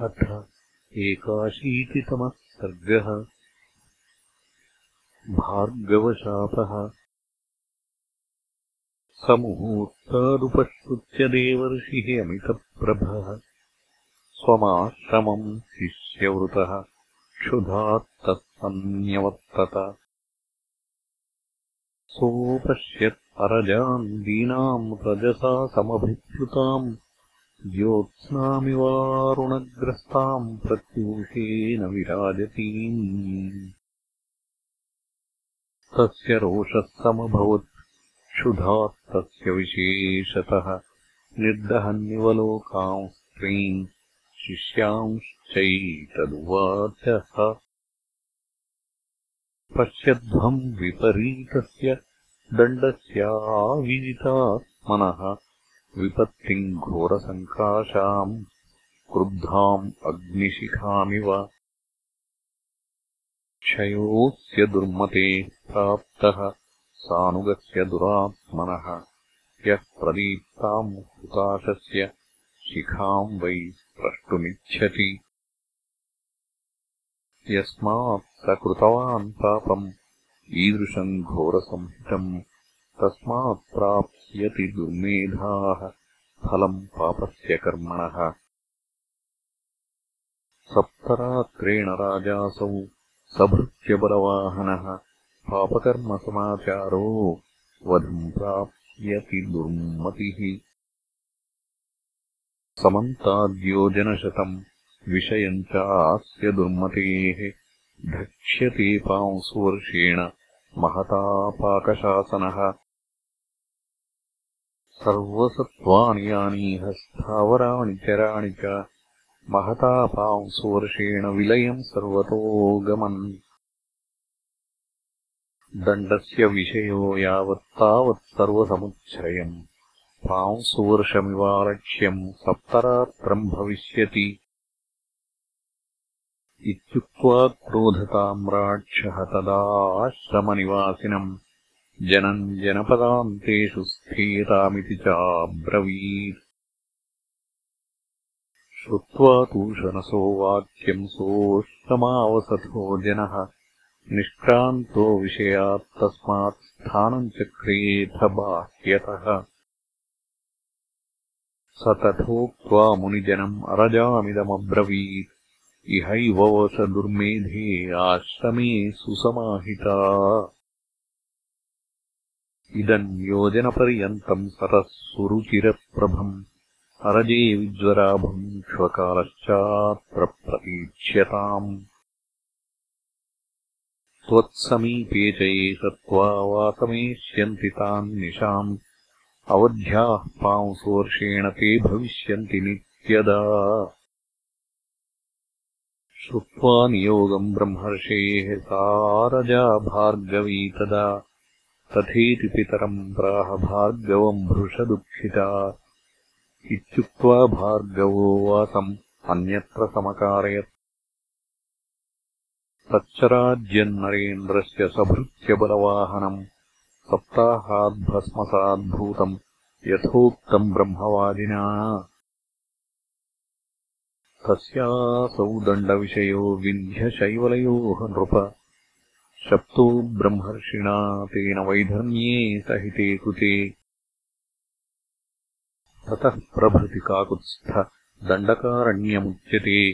अथ एकाशीतितमः सर्गः। भार्गवशापः। समुहूर्तादुपश्रुत्य देवर्षिः अमितप्रभः। स्वमाश्रमम् शिष्यवृतः। क्षुधात्तः सन्न्यवर्तत सोऽपश्यत् अरजाम् दीनाम् रजसा समभिप्लुताम् ज्योत्स्नामिवारुणग्रस्ताम् प्रत्यूषेण विराजतीम्। तस्य रोषः समभवत् क्षुधात्तस्य विशेषतः। निर्दहन्निवलोकाम् स्त्रीम् शिष्यांश्चैतदुवाचः। पश्यध्वम् विपरीतस्य दण्डस्याविजितात्मनः विपत्तिम् घोरसङ्काशाम् क्रुद्धाम् अग्निशिखामिव क्षयोऽस्य दुर्मतेः प्राप्तः सानुगस्य दुरात्मनः यः प्रदीप्ताम् हुताशस्य शिखाम् वै स्प्रष्टुमिच्छति यस्मात् स कृतवान् पापम् ईदृशम् घोरसंहितम् तस्मात् प्राप्स्यति दुर्मेधाः फलम् पापस्य कर्मणः। सप्तरात्रेण राजासौ सभृत्यबलवाहनः पापकर्मसमाचारो वधम् प्राप्स्यति दुर्मतिः। समन्ताद्योजनशतम् विषयम् चास्य दुर्मतेः धक्ष्यते पांसुवर्षेण महता पाकशासनः सर्वसत्त्वानि यानीह स्थावराणि चराणि च महता पांसुवर्षेण विलयम् सर्वतोगमन् दण्डस्य विषयो यावत्तावत् सर्वसमुच्छ्रयम्। पांसुवर्षमिवालक्ष्यम् सप्तरात्रम् भविष्यति। इत्युक्त्वा क्रोधताम् राक्षः तदा आश्रमनिवासिनम् जनम् जनपदान्तेषु स्थीतामिति चाब्रवीत् श्रुत्वा तूषणसो वाक्यम् सोऽष्टमावसथो जनः। निष्क्रान्तो विषयात् तस्मात् स्थानम् चक्रेऽथ बाह्यतः स तथोक्त्वा मुनिजनम् अरजामिदमब्रवीत्। इहैव वस दुर्मेधे आश्रमे सुसमाहिता इदम् योजनपर्यन्तम् सरः सुरुचिरप्रभम् अरजे विज्वराभम् श्वकालश्चात्र प्रतीक्ष्यताम् त्वत्समीपे च ये सत्त्वा वासमेष्यन्ति तान् निशाम्। अवध्याः पांसुवर्षेण ते भविष्यन्ति नित्यदा। श्रुत्वा नियोगम् ब्रह्मर्षेः सारजा भार्गवी तदा तथेति पितरम् प्राह भार्गवम् भृशदुःखिता इत्युक्त्वा भार्गवो वासम् अन्यत्र समकारयत्। तच्चराज्यन्नरेन्द्रस्य सभृत्यबलवाहनम् सप्ताहाद्भस्मसाद्भूतम् यथोक्तम् ब्रह्मवादिना। तस्यासौ दण्डविषयो विन्ध्यशैवलयोः नृप शप्तो ब्रह्मर्षिणा तेन वैधर्म्ये सहिते कृते ततः प्रभृति काकुत्स्थ दण्डकारण्यमुच्यते।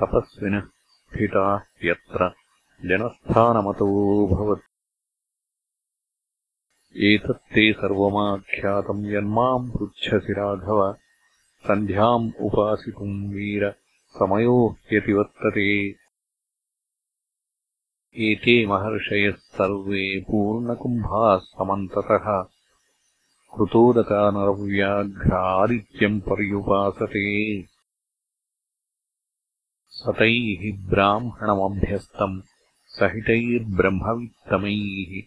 तपस्विनः स्थिताः यत्र जनस्थानमतोऽभवत् एतत्ते सर्वमाख्यातम् यन्माम् पृच्छसि राघव। सन्ध्याम् उपासितुम् वीर समयो ह्यतिवर्तते एते महर्षयः सर्वे पूर्णकुम्भाः समन्ततः कृतोदकानरव्याघ्रादित्यम् पर्युपासते। सतैः ब्राह्मणमभ्यस्तम् सहितैर्ब्रह्मवित्तमैः।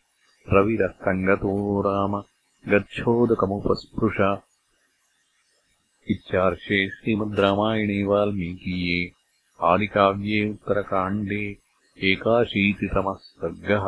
रविरः सङ्गतो राम गच्छोदकमुपस्पृश। इत्यार्षे श्रीमद् रामायणे वाल्मीकीये आदिकाव्ये उत्तरकाण्डे एकाशीतितमः सर्गः